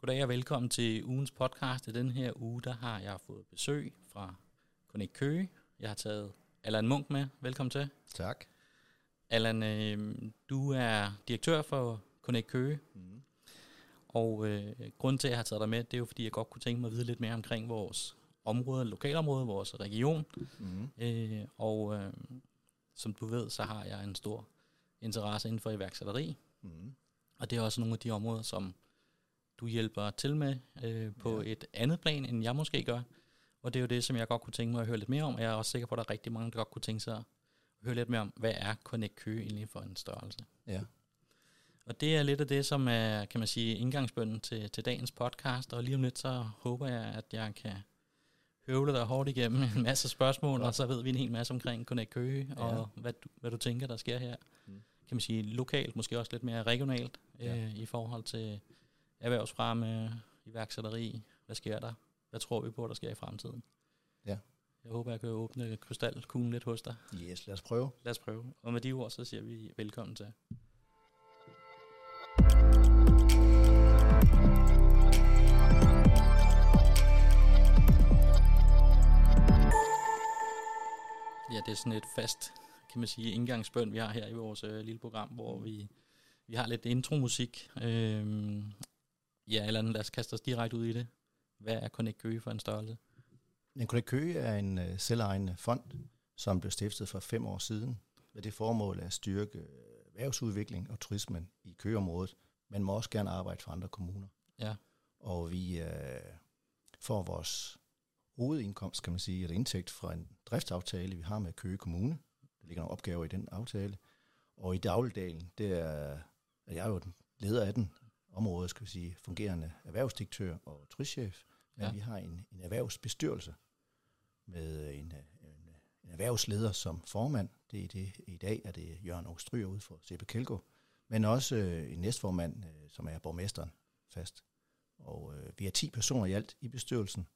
Goddag og velkommen til ugens podcast. I den her uge, der har jeg fået besøg fra Connect Køge. Jeg har taget Allan Munk med. Velkommen til. Tak. Allan, øh, du er direktør for Connect Køge. Mm. Og øh, grunden til, at jeg har taget dig med, det er jo, fordi jeg godt kunne tænke mig at vide lidt mere omkring vores område, lokalområde, vores region. Mm. Øh, og øh, som du ved, så har jeg en stor interesse inden for iværksætteri. Mm. Og det er også nogle af de områder, som du hjælper til med øh, på Ja. et andet plan, end jeg måske gør. Og det er jo det, som jeg godt kunne tænke mig at høre lidt mere om. Og jeg er også sikker på, at der er rigtig mange, der godt kunne tænke sig at høre lidt mere om, hvad er Connect Køge egentlig for en størrelse. Ja. Og det er lidt af det, som er, kan man sige, indgangsbønden til, til dagens podcast. Og lige om lidt, så håber jeg, at jeg kan høvle dig hårdt igennem en masse spørgsmål, og så ved vi en hel masse omkring Connect Køge, Ja. og hvad du, hvad du tænker, der sker her. Mm. Kan man sige lokalt, måske også lidt mere regionalt, Ja. øh, i forhold til erhvervsfremme, iværksætteri. Hvad sker der? Hvad tror vi på, der sker i fremtiden? Ja. Jeg håber, jeg kan åbne krystalkuglen lidt hos dig. Yes, lad os prøve. Lad os prøve. Og med de ord, så siger vi velkommen til. Ja, det er sådan et fast, kan man sige, indgangsbøn, vi har her i vores øh, lille program, hvor vi, vi har lidt intromusik. Øhm, ja, eller lad os kaste os direkte ud i det. Hvad er Connect Køge for en størrelse? Den Connect Køge er en uh, selvejende fond, som blev stiftet for fem år siden med det formål at styrke øh, erhvervsudvikling og turismen i Køgeområdet, men må også gerne arbejde for andre kommuner. Ja, Og vi uh, får vores hovedindkomst, kan man sige, eller indtægt fra en driftsaftale, vi har med Køge Kommune. Der ligger nogle opgaver i den aftale. Og i dagligdagen, det er, er jeg jo den leder af den område, skal vi sige, fungerende erhvervsdirektør og turistchef. Men Ja. vi har en, en erhvervsbestyrelse med en, en, en erhvervsleder som formand. Det er det, I dag er det Jørgen Augstryger ude for CP Kelgo. Men også øh, en næstformand, øh, som er borgmesteren fast. Og øh, vi er 10 personer i alt i bestyrelsen,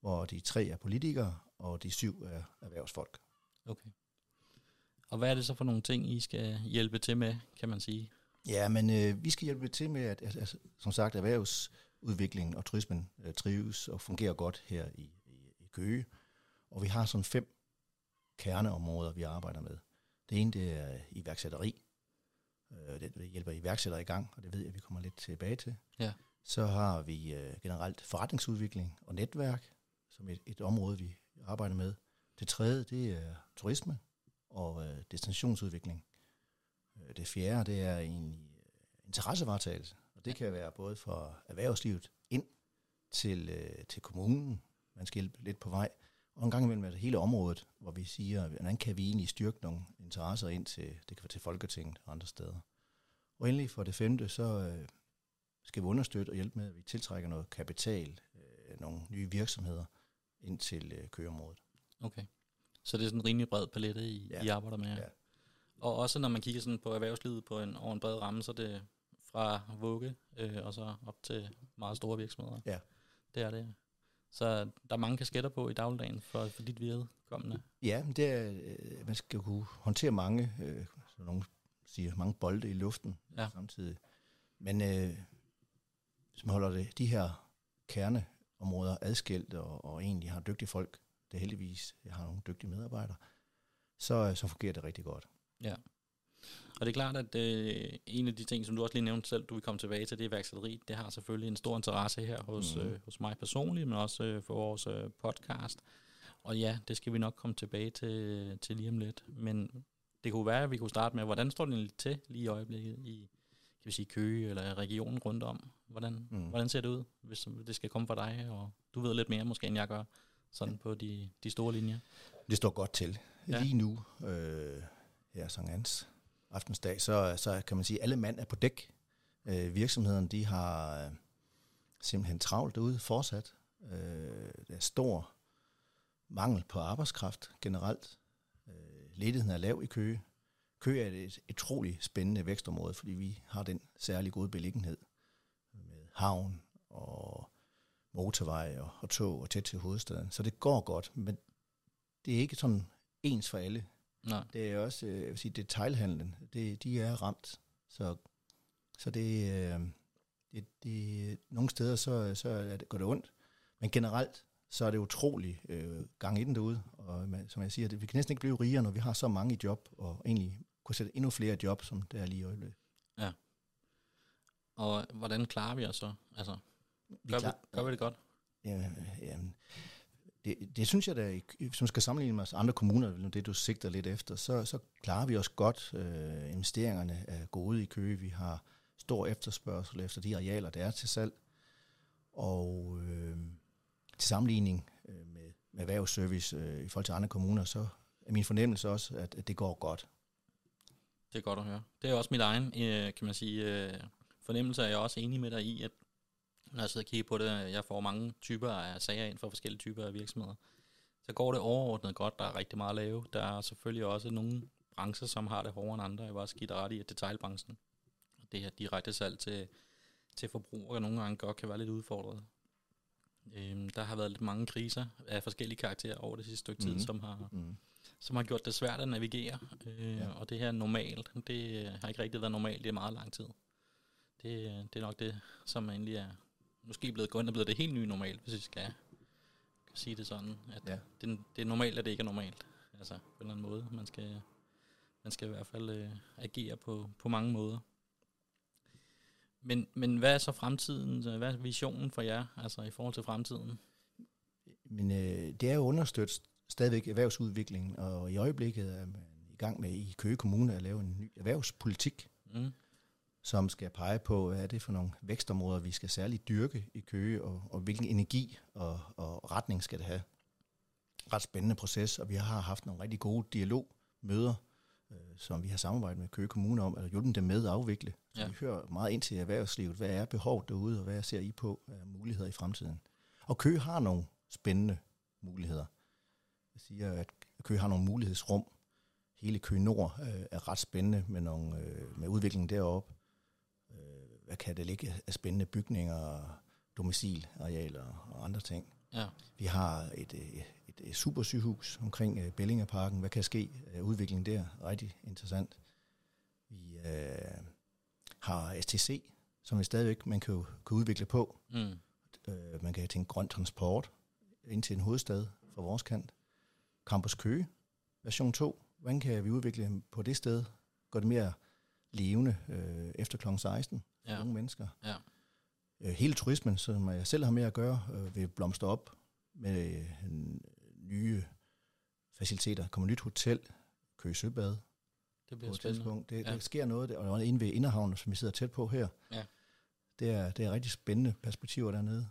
hvor de tre er politikere, og de syv er erhvervsfolk. okay. Og hvad er det så for nogle ting, I skal hjælpe til med, kan man sige? Ja, men øh, vi skal hjælpe til med, at, at, at som sagt, erhvervsudviklingen og turismen øh, trives og fungerer godt her i, i, i Køge. Og vi har sådan fem kerneområder, vi arbejder med. Det ene, det er iværksætteri. Øh, det hjælper iværksættere i gang, og det ved jeg, vi kommer lidt tilbage til. Ja. Så har vi øh, generelt forretningsudvikling og netværk, som et, et område, vi arbejder med. Det tredje, det er turisme og øh, destinationsudvikling. Øh, Det fjerde, det er egentlig øh, interessevaretagelse, og det kan være både fra erhvervslivet ind til, øh, til kommunen, man skal hjælpe lidt på vej, og en gang imellem er det hele området, hvor vi siger, hvordan kan vi egentlig styrke nogle interesser ind til, det kan være til Folketinget og andre steder. Og endelig for det femte, så øh, skal vi understøtte og hjælpe med, at vi tiltrækker noget kapital, øh, nogle nye virksomheder ind til øh, køgeområdet. Okay. Så det er sådan en rimelig bred palette, I, ja. Ja. I arbejder med. Ja. Og også når man kigger sådan på erhvervslivet på en, over en bred ramme, så er det fra vugge øh, og så op til meget store virksomheder. Ja. Det er det. Så der er mange kasketter på i dagligdagen for, for dit vedkommende. Ja, det er, øh, man skal kunne håndtere mange, øh, som nogen siger, mange bolde i luften Ja. ja. samtidig. Men øh, hvis man holder det, de her kerneområder adskilt og, og egentlig har dygtige folk, det er heldigvis, jeg har nogle dygtige medarbejdere, så, øh, så fungerer det rigtig godt. Ja. Og det er klart, at øh, en af de ting, som du også lige nævnte selv, du vil komme tilbage til, det er iværksætteri. Det har selvfølgelig en stor interesse her hos, Mhm. øh, hos mig personligt, men også øh, for vores øh, podcast. Og ja, det skal vi nok komme tilbage til, til lige om lidt. Men det kunne være, at vi kunne starte med, hvordan står det egentlig til lige i øjeblikket i kan vi sige, Køge eller regionen rundt om? Hvordan, mm. Mm. hvordan ser det ud, hvis det skal komme fra dig? Og du ved lidt mere måske, end jeg gør, sådan på de, de store linjer. Det står godt til. Ja. Ja. Lige nu, øh, her Sankt Hans aftensdag, så, så kan man sige, at alle mand er på dæk. Øh, virksomhederne, de har øh, simpelthen travlt derude fortsat. Øh, der er stor mangel på arbejdskraft generelt. Øh, ledigheden er lav i Køge. Køge er et utroligt spændende vækstområde, fordi vi har den særlig gode beliggenhed med havn og motorvej og, og tog og tæt til hovedstaden. Så det går godt, men det er ikke sådan ens for alle. Nej. Det er også, øh, jeg vil sige, detailhandlen, det, de er ramt. Så, så det, øh, det, det, nogle steder så, så er det, går det ondt. Men generelt, så er det utrolig øh, gang i den derude. Og som jeg siger, det, vi kan næsten ikke blive rigere, når vi har så mange job, og egentlig kunne sætte endnu flere job, som det er lige i øjeblikket. Ja. Og hvordan klarer vi os så? Altså, Vi gør, vi, klar- gør vi det godt? Ja, ja, det, det synes jeg da, hvis man skal sammenligne med andre kommuner, det du sigter lidt efter, så, så klarer vi os godt. Øh, investeringerne er gode i Køge. Vi har stor efterspørgsel efter de arealer, der er til salg. Og øh, til sammenligning øh, med, med erhvervsservice øh, i forhold til andre kommuner, så er min fornemmelse også, at, at det går godt. Det er godt at høre. Det er også mit egen, øh, kan man sige, øh, fornemmelse, og jeg er også enig med dig i, at når jeg sidder og kigger på det, jeg får mange typer af sager ind fra forskellige typer af virksomheder, så går det overordnet godt. Der er rigtig meget at lave. Der er selvfølgelig også nogle brancher, som har det hårdere end andre. Jeg var også skidt ret i, at detaljbranchen, det her direkte salg til, til forbrugere, nogle gange godt kan være lidt udfordret. Øhm, der har været lidt mange kriser af forskellige karakterer over det sidste stykke tid, Mhm. som har, Mm. som har gjort det svært at navigere. Øh, Ja. Og det her er normalt, det har ikke rigtig været normalt i meget lang tid. Det, det er nok det, som egentlig er måske blevet gået og blevet det helt nye normalt, hvis vi skal sige det sådan. At Ja. det, det er normalt, at det ikke er normalt. Altså på en eller anden måde. Man skal, man skal i hvert fald øh, agere på, på mange måder. Men, men hvad er så fremtiden? Hvad er visionen for jer, altså i forhold til fremtiden? Men øh, det er jo understøttet stadigvæk erhvervsudviklingen, og i øjeblikket er man i gang med i Køge Kommune at lave en ny erhvervspolitik, Mm. Som skal pege på, hvad er det for nogle vækstområder, vi skal særligt dyrke i Køge, og, og hvilken energi og, og retning skal det have. Ret spændende proces, og vi har haft nogle rigtig gode dialogmøder, øh, som vi har samarbejdet med Køge Kommune om, eller hjulpet dem med at afvikle. Så Ja. vi hører meget ind til erhvervslivet, hvad er behovet derude, og hvad ser I på af muligheder i fremtiden. Og Køge har nogle spændende muligheder. Jeg siger, at Køge har nogle mulighedsrum. Hele Køge Nord øh, er ret spændende med, nogle, øh, med udviklingen deroppe. Øh, hvad kan det ligge af spændende bygninger, domicilarealer og andre ting. Ja. Vi har et, øh, et, et super sygehus omkring øh, Bellingerparken. Hvad kan ske af udviklingen der? Rigtig interessant. Vi øh, har STC, som vi stadigvæk man kan, jo- kan udvikle på. Mm. Øh, man kan tænke grøn transport ind til en hovedstad fra vores kant. Campus Køge, version 2. Hvordan kan vi udvikle på det sted? Gør det mere levende øh, efter kl. 16 for Ja. unge mennesker. Ja. Øh, hele turismen, som jeg selv har med at gøre, øh, vil blomstre op med øh, nye faciliteter. Der kommer nyt hotel, Køge Søbad Det på bliver et spændende. tidspunkt. Det, Ja. der sker noget, der, og inde ved Inderhavn, som vi sidder tæt på her. Ja. Det er, det er rigtig spændende perspektiver dernede.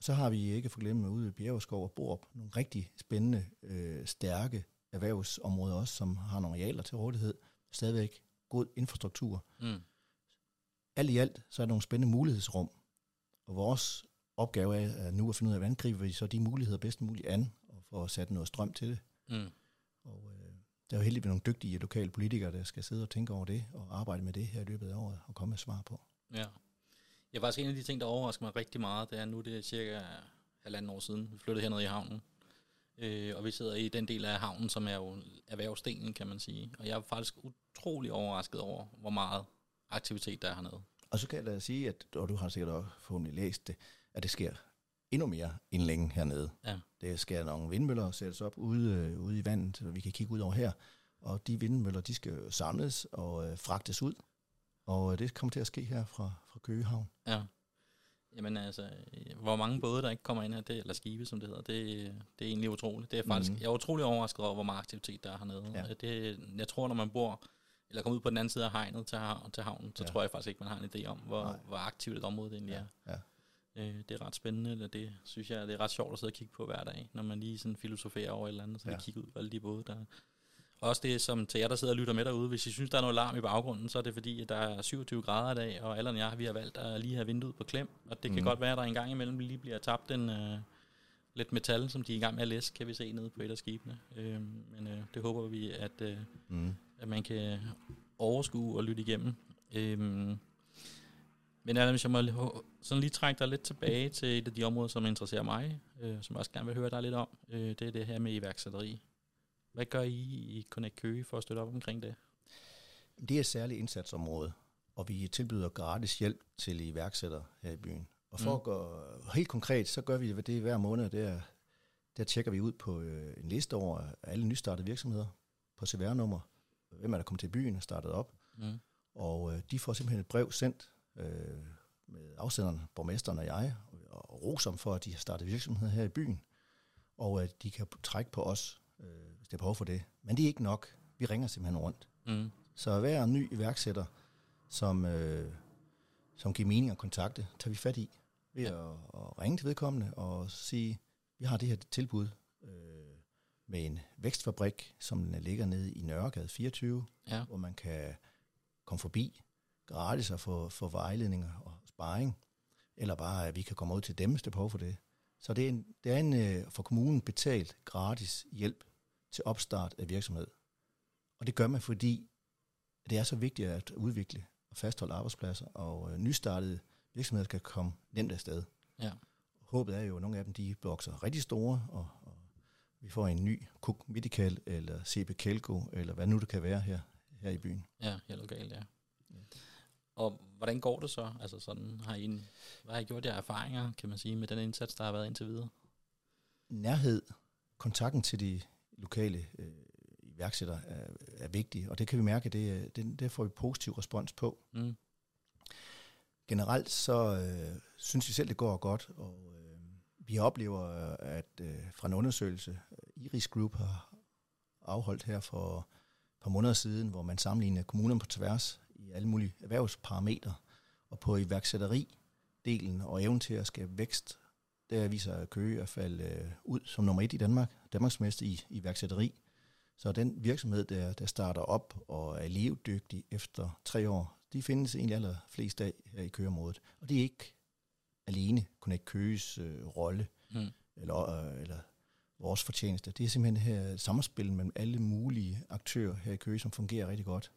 Så har vi ikke for glemme ude i Bjergeskov og Borup nogle rigtig spændende, øh, stærke erhvervsområder også, som har nogle arealer til rådighed. Stadigvæk god infrastruktur. Mm. Alt i alt, så er der nogle spændende mulighedsrum. Og vores opgave er, nu at finde ud af, hvordan griber vi så de muligheder bedst muligt an, og få sat noget strøm til det. Mm. Og øh, der er jo heldigvis nogle dygtige lokale politikere, der skal sidde og tænke over det, og arbejde med det her i løbet af året, og komme med svar på. Ja. Jeg faktisk en af de ting, der overrasker mig rigtig meget, det er nu, det er cirka halvanden år siden, vi flyttede hernede i havnen. Øh, og vi sidder i den del af havnen, som er jo erhvervsdelen, kan man sige. Og jeg er faktisk utrolig overrasket over, hvor meget aktivitet der er hernede. Og så kan jeg da sige, at, og du har sikkert også forhåbentlig læst det, at det sker endnu mere end længe hernede. Ja. Det skal nogle vindmøller sættes op ude, øh, ude i vandet, så vi kan kigge ud over her. Og de vindmøller, de skal samles og øh, fragtes ud. Og øh, det kommer til at ske her fra, fra Køgehavn. Ja. Jamen altså, øh, hvor mange både, der ikke kommer ind her, det, eller skibe, som det hedder, det, det er egentlig utroligt. Det er faktisk, mm. Jeg er utrolig overrasket over, hvor meget aktivitet der er hernede. Ja. Ja. Det, jeg tror, når man bor, eller kommer ud på den anden side af hegnet til, hav- til havnen, så Ja. ja. tror jeg faktisk ikke, man har en idé om, hvor, Nej. hvor aktivt et område det egentlig er. Ja. Øh, det er ret spændende, eller det synes jeg, det er ret sjovt at sidde og kigge på hver dag, når man lige sådan filosoferer over et eller andet, så Ja. ja. kigge ud på alle de både, der og også det, som til jer, der sidder og lytter med derude, hvis I synes, der er noget larm i baggrunden, så er det fordi, at der er 27 grader i dag, og alle og jeg, vi har valgt at lige have vinduet på klem, og det kan Mhm. godt være, at der en gang imellem lige bliver tabt en, øh, lidt metal, som de er i gang med at læse, kan vi se nede på et af skibene. Øh, men øh, det håber vi, at, øh, Mm. At man kan overskue og lytte igennem. Øhm, men Adam, hvis jeg må sådan lige trække dig lidt tilbage til et af de områder, som interesserer mig, øh, som jeg også gerne vil høre dig lidt om, øh, det er det her med iværksætteri. Hvad gør I i Connect Køge for at støtte op omkring det? Det er et særligt indsatsområde, og vi tilbyder gratis hjælp til iværksættere her i byen. Og for mm. at gå helt konkret, så gør vi det hver måned. Der, der tjekker vi ud på øh, en liste over alle nystartede virksomheder på CVR-nummer. Hvem er der kommet til byen og startet op? Mm. Og øh, de får simpelthen et brev sendt øh, med afsenderen, borgmesteren og jeg, og, og roser dem for, at de har startet virksomhed her i byen, og at de kan trække på os, øh, hvis der er behov for det. Men det er ikke nok. Vi ringer simpelthen rundt. Mm. Så hver ny iværksætter, som, øh, som giver mening at kontakte, tager vi fat i ved Ja. at, at ringe til vedkommende og sige, vi har det her tilbud øh, med en vækstfabrik, som ligger nede i Nørregade 24, Ja. hvor man kan komme forbi gratis og få, få vejledninger og sparring, eller bare, at vi kan komme ud til dem, hvis er behov for det. Så det er en, det er en øh, for kommunen betalt gratis hjælp til opstart af virksomhed. Og det gør man, fordi det er så vigtigt at udvikle og fastholde arbejdspladser, og øh, nystartede virksomheder kan komme nemt afsted. Ja. Håbet er jo, at nogle af dem de vokser rigtig store, og vi får en ny Cook Medical, eller CB Kelco, eller hvad nu det kan være her, her i byen. Ja, helt lokalt, ja. Ja. Og hvordan går det så? Altså sådan, har I en, hvad har I gjort jer erfaringer, kan man sige, med den indsats, der har været indtil videre? nærhed, kontakten til de lokale øh, iværksættere er, er vigtig, og det kan vi mærke, det, det, det får vi positiv respons på. Mm. Generelt så øh, synes vi selv, det går godt, og øh, vi oplever, at øh, fra en undersøgelse, øh, Iris Group har afholdt her for et par måneder siden, hvor man sammenligner kommunerne på tværs i alle mulige erhvervsparametre, og på iværksætteri-delen og evnen til at skabe vækst, der viser Køge at falde øh, ud som nummer et i Danmark, Danmarksmester i iværksætteri. Så den virksomhed, der, der starter op og er levedygtig efter tre år, de findes egentlig aller flest af her i Køgeområdet. Og det er ikke alene Connect Køges øh, rolle Mm. eller, øh, eller vores fortjeneste. Det er simpelthen her samspil mellem alle mulige aktører her i Køge, som fungerer rigtig godt.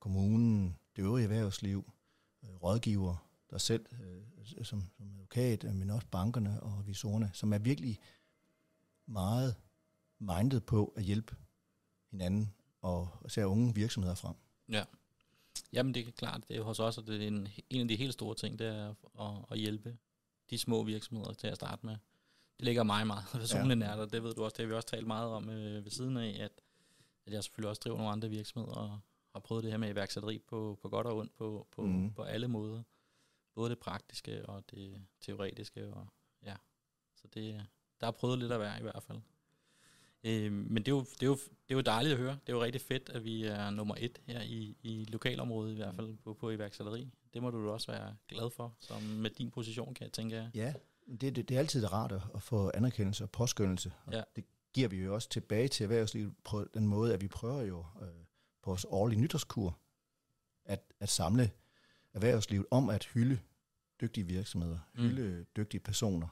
Kommunen, det øvrige erhvervsliv, øh, rådgiver, der selv øh, som, som advokat, øh, men også bankerne og visorerne, som er virkelig meget mindet på at hjælpe hinanden og især unge virksomheder frem. Ja. Jamen det er klart, det er hos os, og det er en, en af de helt store ting, det er at, at hjælpe de små virksomheder til at starte med. Det ligger mig meget personligt nært, og det ved du også, det har vi også talt meget om øh, ved siden af, at, at jeg selvfølgelig også driver nogle andre virksomheder, og har prøvet det her med iværksætteri på, på godt og ondt på, på, mm. På alle måder. Både det praktiske og det teoretiske, og ja, så det, der er prøvet lidt at være i hvert fald. Øh, men det er, jo, det, er jo, det er jo dejligt at høre. Det er jo rigtig fedt, at vi er nummer et her i, i lokalområdet i hvert fald på, på iværksætteri. Det må du jo også være glad for, som med din position, kan jeg tænke. Ja. Det, det, det er altid rart at, at få anerkendelse og påskyndelse. Og Ja. Det giver vi jo også tilbage til erhvervslivet på den måde, at vi prøver jo øh, på vores årlige nytårskur at, at samle erhvervslivet om at hylde dygtige virksomheder, Mm. hylde dygtige personer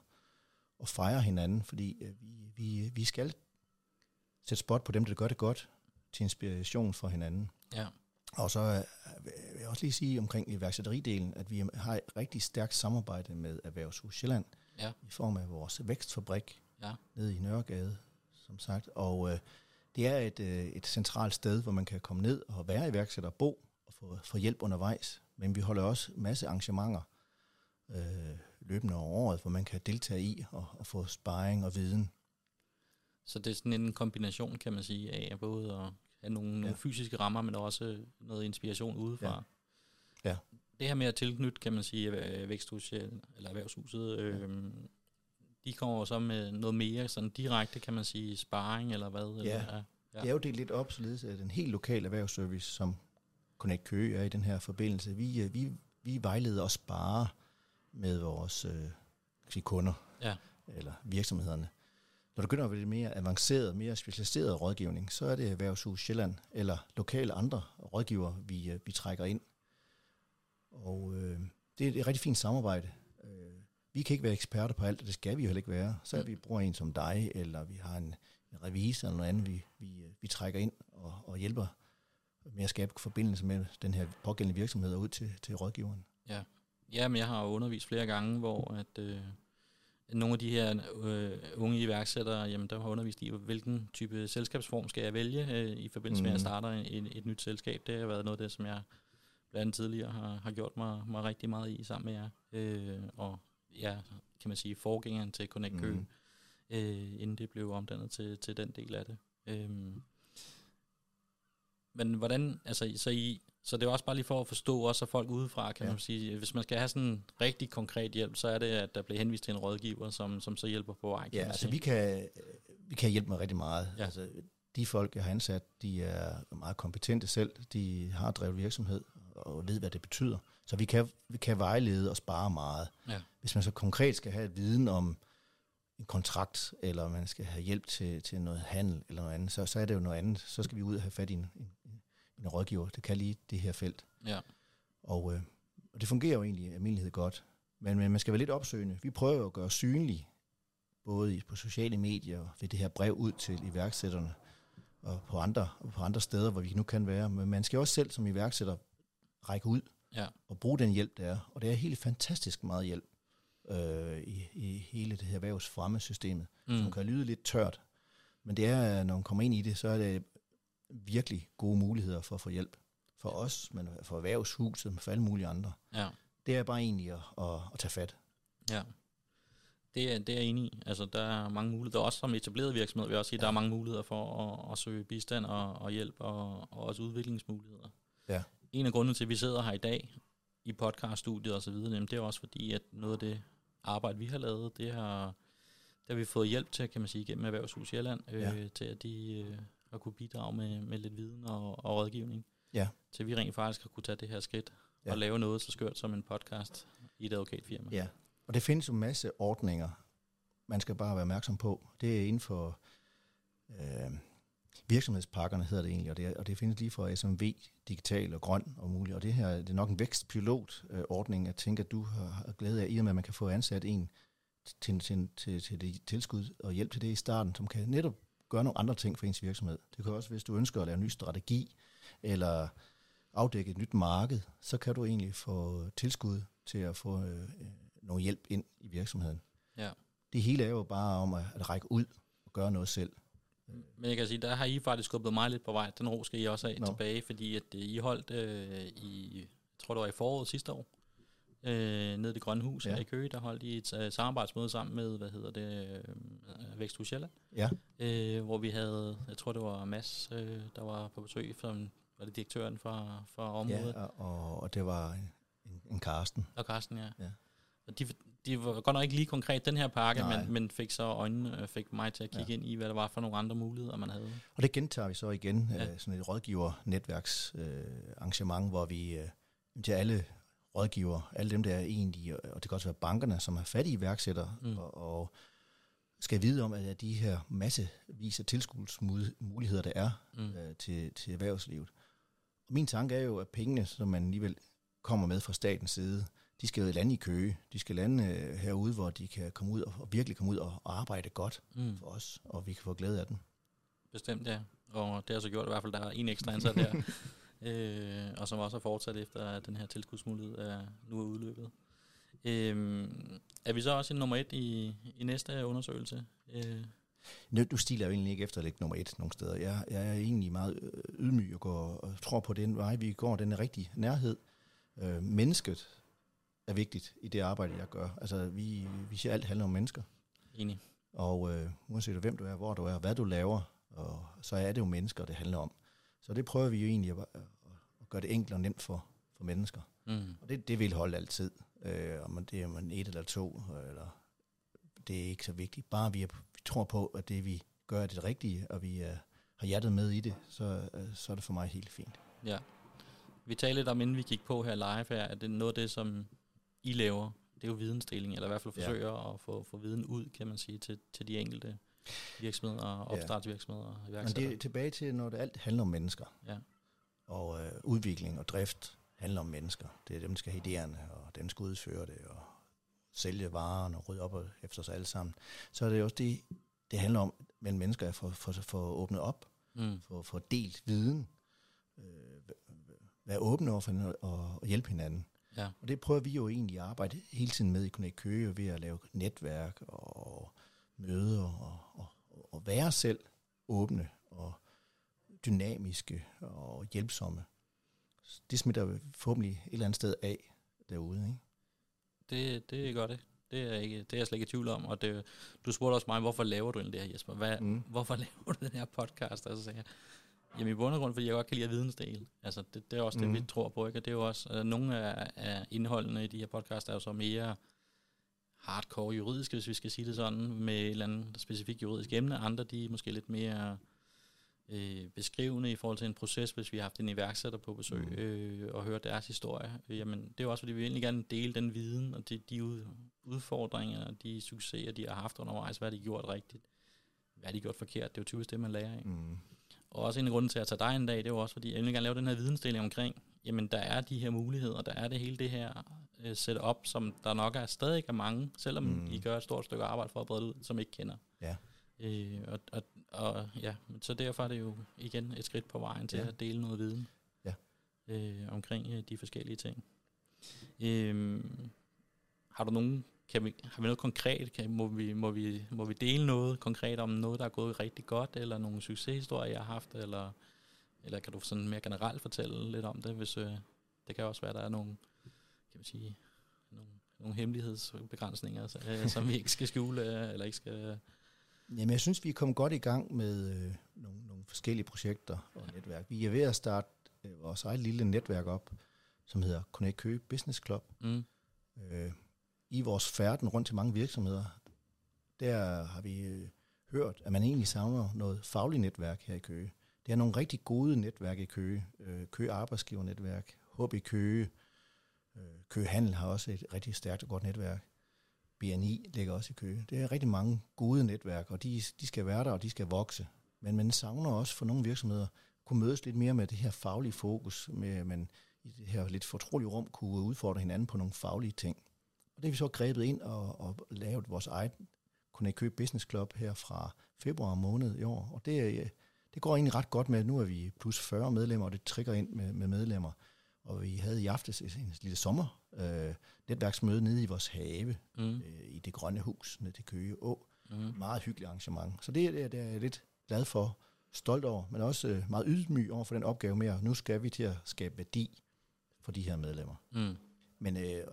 og fejre hinanden, fordi øh, vi, vi, vi skal sætte spot på dem, der gør det godt, til inspiration for hinanden. ja. Og så øh, vil jeg også lige sige omkring iværksætteridelen, at vi har et rigtig stærkt samarbejde med Erhvervshus Sjælland Ja. i form af vores vækstfabrik Ja. nede i Nørregade, som sagt. Og øh, det er et, øh, et centralt sted, hvor man kan komme ned og være iværksætter og bo og få, få hjælp undervejs. Men vi holder også masse arrangementer øh, løbende over året, hvor man kan deltage i og, og få sparring og viden. Så det er sådan en kombination, kan man sige, af både at have nogle, ja. nogle fysiske rammer, men også noget inspiration udefra. Ja. Ja. Det her med at tilknytte, kan man sige, øh, væksthus eller erhvervshuset, øh, de kommer så med noget mere sådan direkte, kan man sige, sparring eller hvad? Eller, ja. Ja. Det er jo delt lidt op, således at den helt lokale erhvervsservice, som Connect Køge er i den her forbindelse, vi, øh, vi, vi vejleder og sparer med vores øh, sige, kunder Ja. eller virksomhederne. Når du begynder at vælge mere avanceret, mere specialiseret rådgivning, så er det Erhvervshus Sjælland eller lokale andre rådgivere, vi, øh, vi trækker ind. Og øh, det er et rigtig fint samarbejde. Øh, vi kan ikke være eksperter på alt, og det skal vi jo heller ikke være. Så vi bruger en som dig, eller vi har en, en revisor eller noget andet, vi, vi, øh, vi trækker ind og, og hjælper med at skabe forbindelse med den her pågældende virksomhed ud til, til rådgiveren. Ja, ja, men jeg har undervist flere gange, hvor at, øh, nogle af de her øh, unge iværksættere, jamen der har undervist i, hvilken type selskabsform skal jeg vælge øh, i forbindelse med, at jeg Mhm. starter et, et nyt selskab. Det har været noget af det, som jeg blandt andet tidligere har, har gjort mig, mig rigtig meget i sammen med jer. Øh, og ja, kan man sige, forgængeren til Connect Kø, Mhm. øh, inden det blev omdannet til, til den del af det. Øhm, men hvordan, altså, så, I, så det er også bare lige for at forstå også af folk udefra, kan Ja. man sige, hvis man skal have sådan en rigtig konkret hjælp, så er det, at der bliver henvist til en rådgiver, som, som så hjælper på vej, Ja, altså sige. vi kan, vi kan hjælpe med rigtig meget. Ja. Altså, de folk, jeg har ansat, de er meget kompetente selv. De har drevet virksomhed og ved, hvad det betyder. Så vi kan, vi kan vejlede og spare meget. Ja. Hvis man så konkret skal have viden om en kontrakt, eller man skal have hjælp til, til noget handel eller noget andet, så, så er det jo noget andet. Så skal vi ud og have fat i en, en, en rådgiver. Det kan lige det her felt. Ja, Og, øh, og det fungerer jo egentlig i almindelighed godt. Men, men man skal være lidt opsøgende. Vi prøver jo at gøre synlig, både på sociale medier og ved det her brev ud til iværksætterne, og på andre, og på andre steder, hvor vi nu kan være. Men man skal også selv som iværksætter række ud ja, og bruge den hjælp, der er. Og det er helt fantastisk meget hjælp øh, i, i hele det her erhvervsfremmesystemet, mm. som kan lyde lidt tørt. Men det er, når man kommer ind i det, så er det virkelig gode muligheder for at få hjælp. For os, men for erhvervshuset, men for alle mulige andre. ja. Det er bare egentlig at, at, at tage fat. Ja. Det er, det er jeg enig i. Altså, der er mange muligheder. Også som etableret virksomhed vil jeg også sige, ja. der er mange muligheder for at, at søge bistand og, og hjælp, og, og også udviklingsmuligheder. Ja. En af grundene til, at vi sidder her i dag i podcaststudiet og så videre, jamen, det er også fordi, at noget af det arbejde, vi har lavet, det har, det har vi fået hjælp til, kan man sige, gennem Erhvervshus Sjælland, øh, Ja. til at de øh, har kunne bidrage med, med lidt viden og, og rådgivning. Ja. Til at vi rent faktisk har kunne tage det her skridt Ja. og lave noget så skørt som en podcast i et advokatfirma. Ja. Og det findes en masse ordninger, man skal bare være opmærksom på. Det er inden for øh, virksomhedspakkerne, hedder det egentlig, og det, er, og det findes lige fra SMV, digital og grøn og muligt. Og det her det er nok en vækstpilot-ordning, jeg tænker, at du har glæde af, i og med, at man kan få ansat en til, til, til, til det tilskud og hjælp til det i starten, som kan netop gøre nogle andre ting for ens virksomhed. Det kan også, hvis du ønsker at lave en ny strategi, eller afdække et nyt marked, så kan du egentlig få tilskud til at få øh, noget hjælp ind i virksomheden. Ja. Det hele er jo bare om at, at række ud og gøre noget selv. Men jeg kan sige, der har I faktisk skubbet mig lidt på vej. Den ro skal I også have Nå. tilbage, fordi at øh, I holdt øh, i, jeg tror det var i foråret sidste år, øh, nede i det grønne hus Ja. i Køge, der holdt I et øh, samarbejdsmøde sammen med, hvad hedder det, øh, Væksthus Sjælland, Ja, øh, hvor vi havde, jeg tror det var Mads, øh, der var på besøg, som var det direktøren for, for området, ja og, og det var en, en Karsten. og Carsten, ja. Ja. Og de, de var godt nok ikke lige konkret den her pakke, Nej. men, men fik så øjnene, øh, fik mig til at kigge ja. ind i, hvad der var for nogle andre muligheder, man havde. Og det gentager vi så igen, Ja. øh, sådan et rådgiver-netværksarrangement, øh, arrangement, hvor vi øh, til alle rådgiver, alle dem, der er egentlig, og det kan også være bankerne, som har fattige iværksættere, mm. Og, og skal vide om, at de her massevis af tilskudsmuligheder, der er Mm. øh, til, til erhvervslivet. Og min tanke er jo, at pengene, som man alligevel kommer med fra statens side, de skal jo lande i Køge. De skal lande øh, herude, hvor de kan komme ud og, og virkelig komme ud og, og arbejde godt Mm. for os, og vi kan få glæde af den. Bestemt, ja. Og det har så gjort i hvert fald, der er en ekstra ansat der, øh, og som også har fortsat efter, at den her tilskudsmulighed er, nu er udløbet. Øh, er vi så også i nummer et i, i næste undersøgelse? Øh, Nu, nu stiler jeg jo egentlig ikke efter at lægge nummer et nogle steder. Jeg, jeg er egentlig meget ydmyg og, går, og tror på den vej, vi går, den er rigtig nærhed. Øh, mennesket er vigtigt i det arbejde, jeg gør. Altså, vi, vi siger, alt handler om mennesker. enig. Og øh, uanset hvem du er, hvor du er, hvad du laver, og så er det jo mennesker, det handler om. Så det prøver vi jo egentlig at, at gøre det enkelt og nemt for, for mennesker. Mm. Og det, det vil holde altid. Øh, om det er man et eller to, eller det er ikke så vigtigt. Bare vi, er, vi tror på, at det vi gør er det rigtige, og vi er, har hjertet med i det, så, øh, så er det for mig helt fint. Ja. Vi talte lidt om, inden vi gik på her live her, at det er noget af det, som I laver, det er jo vidensdeling, eller i hvert fald Ja. forsøger at få, få viden ud, kan man sige, til, til de enkelte virksomheder, og Ja. opstartsvirksomheder og Men iværksættere. det er tilbage til, når det alt handler om mennesker. Ja. Og øh, udvikling og drift handler om mennesker. Det er dem, der skal have idéerne, og dem, der skal udføre det, og sælge varerne og rydde op efter os alle sammen. Så er det også det, det handler om mellem mennesker at få, få, få åbnet op, Mm. få, få delt viden, øh, være åbne over for hinanden og, og hjælpe hinanden. Ja. Og det prøver vi jo egentlig at arbejde hele tiden med i Connect Køge ved at lave netværk og møder og, og, og være selv åbne og dynamiske og hjælpsomme. Det smitter forhåbentlig et eller andet sted af derude. Ikke? Det, det gør det. Det er, ikke, det er jeg slet ikke i tvivl om. Og det, du spurgte også mig, hvorfor laver du den der, Jesper? Hvad, mm. Hvorfor laver du den her podcast? Altså, sagde jeg, Jamen i bund og grund, fordi jeg godt kan lide at vidensdel. Altså det, det er også det, mm. vi tror på. Ikke? Og det er jo også, uh, nogle af, af indholdene i de her podcasts er jo så mere hardcore juridiske, hvis vi skal sige det sådan, med et eller andet specifikt juridisk emne. Andre, de er måske lidt mere øh, beskrivende i forhold til en proces, hvis vi har haft en iværksætter på besøg mm. øh, og hørt deres historie. Jamen, det er jo også, fordi vi egentlig gerne dele den viden og de, de udfordringer og de succeser, de har haft undervejs. Hvad har de gjort rigtigt? Hvad har de gjort forkert? Det er jo typisk det, man lærer af. Mm. Og også en af grunden til at tage dig en dag, det er jo også, fordi jeg vil gerne lave den her vidensdeling omkring, jamen der er de her muligheder, der er det hele det her uh, setup, som der nok er stadig er mange, selvom mm. I gør et stort stykke arbejde for at brede ud, som ikke kender. Ja. Øh, og, og, og ja, så derfor er det jo igen et skridt på vejen til ja. at dele noget viden ja. øh, omkring uh, de forskellige ting. Øh, har du nogen kan vi, har vi noget konkret? Kan, må, vi, må, vi, må vi dele noget konkret om noget, der er gået rigtig godt, eller nogle succeshistorier, jeg har haft, eller, eller kan du sådan mere generelt fortælle lidt om det, hvis øh, det kan også være, der er nogle, kan man sige, nogle, nogle hemmelighedsbegrænsninger, altså, øh, som vi ikke skal skjule, øh, eller ikke skal... Jamen, jeg synes, vi er kommet godt i gang med øh, nogle, nogle forskellige projekter og netværk. Vi er ved at starte øh, vores eget lille netværk op, som hedder Connect Køge Business Club. Mm. Øh, i vores færden rundt til mange virksomheder, der har vi øh, hørt, at man egentlig savner noget fagligt netværk her i Køge. Det er nogle rigtig gode netværk i Køge. Øh, Køge Arbejdsgivernetværk, HB Køge, øh, Køge Handel har også et rigtig stærkt og godt netværk. BNI ligger også i Køge. Det er rigtig mange gode netværk, og de, de skal være der, og de skal vokse. Men man savner også for nogle virksomheder kunne mødes lidt mere med det her faglige fokus, med at man i det her lidt fortrolige rum kunne udfordre hinanden på nogle faglige ting. Og det har vi så grebet ind og, og lavet vores eget Connect købe Business Club her fra februar måned i år. Og det, øh, det går egentlig ret godt med, nu er vi plus 40 medlemmer, og det trigger ind med, med medlemmer. Og vi havde i aftes en lille sommer øh, netværksmøde nede i vores have, mm. øh, i det grønne hus nede til Køge Å. Mm. Meget hyggeligt arrangement. Så det, det, det er jeg lidt glad for, stolt over, men også øh, meget ydmyg over for den opgave med, at nu skal vi til at skabe værdi for de her medlemmer. Mm. Men øh,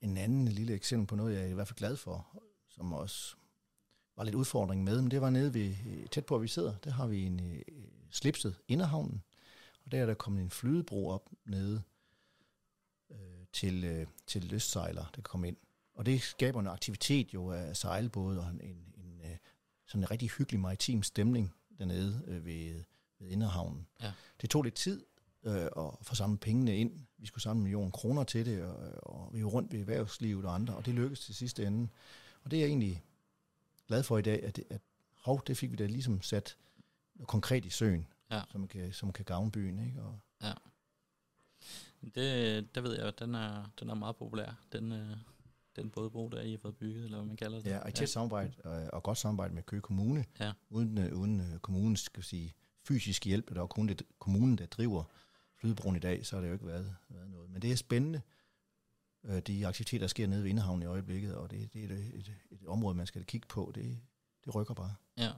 en anden lille eksempel på noget, jeg er i hvert fald glad for, som også var lidt udfordring med, men det var nede ved, tæt på, hvor vi sidder, der har vi en uh, slipset inderhavnen, og der er der kommet en flydebro op nede uh, til, uh, til lystsejler, der kommer ind. Og det skaber en aktivitet jo af sejlbåde og en, en, uh, sådan en rigtig hyggelig maritim stemning dernede uh, ved, ved inderhavnen. Ja. Det tog lidt tid, øh, og få samlet pengene ind. Vi skulle samle en million kroner til det, og, og vi var rundt ved erhvervslivet og andre, og det lykkedes til sidste ende. Og det er jeg egentlig glad for i dag, at, at hov, det fik vi da ligesom sat konkret i søen, ja. som, kan, som kan gavne byen. Ikke? Og, ja. Det, det ved jeg, den er, den er meget populær, den, øh, den bådbro, der I har fået bygget, eller hvad man kalder det. Ja, og i tæt ja. samarbejde, og, og godt samarbejde med Køge Kommune, ja. uden, øh, uden øh, kommunens skal sige, fysisk hjælp, der er kun det kommunen, der driver flydebroen i dag, så har det jo ikke været, været noget. Men det er spændende, øh, de aktiviteter, der sker nede ved Indehavn i øjeblikket, og det, det er et, et, et område, man skal kigge på. Det, det rykker bare. Ja,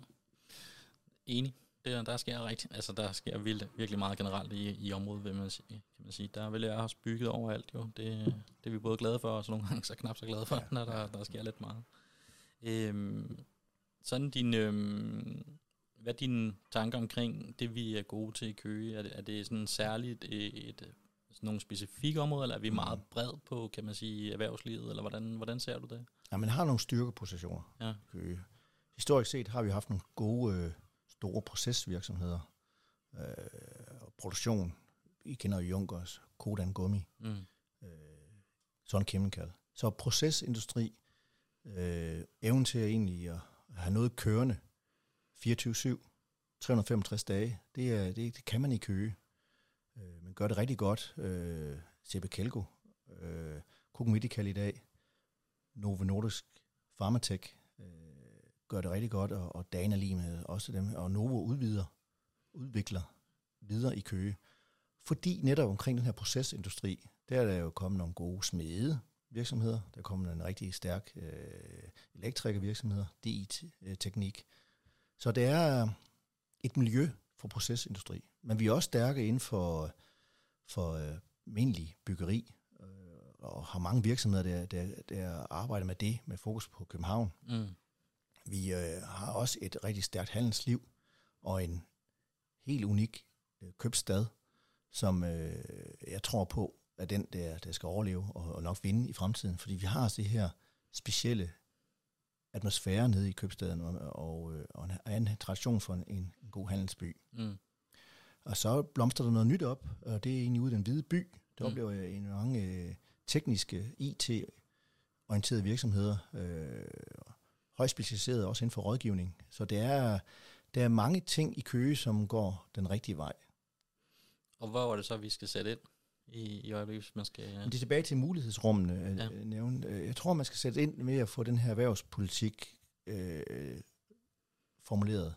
enig. Det, der sker rigtig, altså der sker vildt, virkelig meget generelt i, i området, vil man sige, kan man sige. Der vil jeg også bygget overalt jo. Det, det er vi både glade for, og så nogle gange så knap så glade for, ja. når der, der sker lidt meget. Øhm, sådan din, øhm, hvad er dine tanker omkring det, vi er gode til i Køge? Er det, er det sådan særligt et, et, sådan nogle specifikke områder, eller er vi meget mm. bred på, kan man sige, erhvervslivet, eller hvordan, hvordan ser du det? Ja, man har nogle styrkepositioner ja. Køge. Historisk set har vi haft nogle gode, øh, store procesvirksomheder øh, og produktion. I kender jo Junkers, Kodan Gummi, mm. øh, Sun Chemical. Så procesindustri, øh, evnen til at egentlig at have noget kørende, 24-7, 365 dage. Det, er, det, det kan man i Køge. Øh, man gør det rigtig godt. Øh, CB Kelgo, øh, Cook Medical i dag, Novo Nordisk, Pharmatech øh, gør det rigtig godt, og, og Dana med også dem, og Novo udvider, udvikler videre i Køge. Fordi netop omkring den her procesindustri, der er der jo kommet nogle gode smede virksomheder, der er kommet en rigtig stærk øh, elektrikervirksomheder, DI-teknik, øh, så det er et miljø for procesindustri. Men vi er også stærke inden for, for uh, almindelig byggeri, øh, og har mange virksomheder, der, der, der arbejder med det, med fokus på København. Mm. Vi øh, har også et rigtig stærkt handelsliv, og en helt unik øh, købstad, som øh, jeg tror på, er den, der, der skal overleve og, og nok vinde i fremtiden. Fordi vi har altså det her specielle atmosfære nede i købstaden, og, og, øh, og en, en tradition for en, en god handelsby. Mm. Og så blomstrer der noget nyt op, og det er egentlig ude i den hvide by. Der Mm. oplever jeg en mange øh, tekniske, IT-orienterede virksomheder, øh, højt specialiserede også inden for rådgivning. Så det er, der er mange ting i Køge, som går den rigtige vej. Og hvor er det så, vi skal sætte ind i, i øjeblikket, man skal... Men det er tilbage til mulighedsrummene. Ja. Ja. Nævne. Øh, Jeg tror, man skal sætte ind med at få den her erhvervspolitik øh, formuleret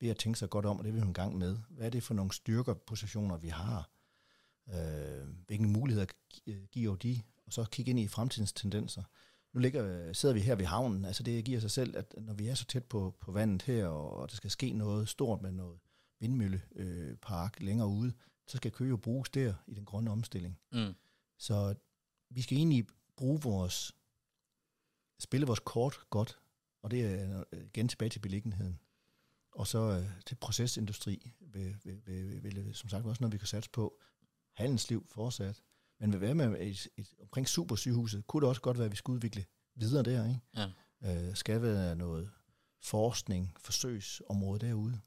ved at tænke sig godt om, og det vil vi en gang med. Hvad er det for nogle styrkerpositioner, vi har? Øh, hvilke muligheder gi- giver de? Og så kigge ind i fremtidens tendenser. Nu ligger, sidder vi her ved havnen. Altså det giver sig selv, at når vi er så tæt på, på vandet her, og, og der skal ske noget stort med noget vindmøllepark øh, længere ude, så skal Køge jo bruges der i den grønne omstilling. Mm. Så vi skal egentlig bruge vores, spille vores kort godt, og det er øh, igen tilbage til beliggenheden. Og så øh, til procesindustri vil, vil, vil, vil, som sagt også noget, vi kan satse på. Handelsliv fortsat. Men hvad med et, et, omkring supersygehuset, kunne det også godt være, at vi skal udvikle videre der, ikke? Ja. Øh, skal være noget forskning, forsøgsområde derude.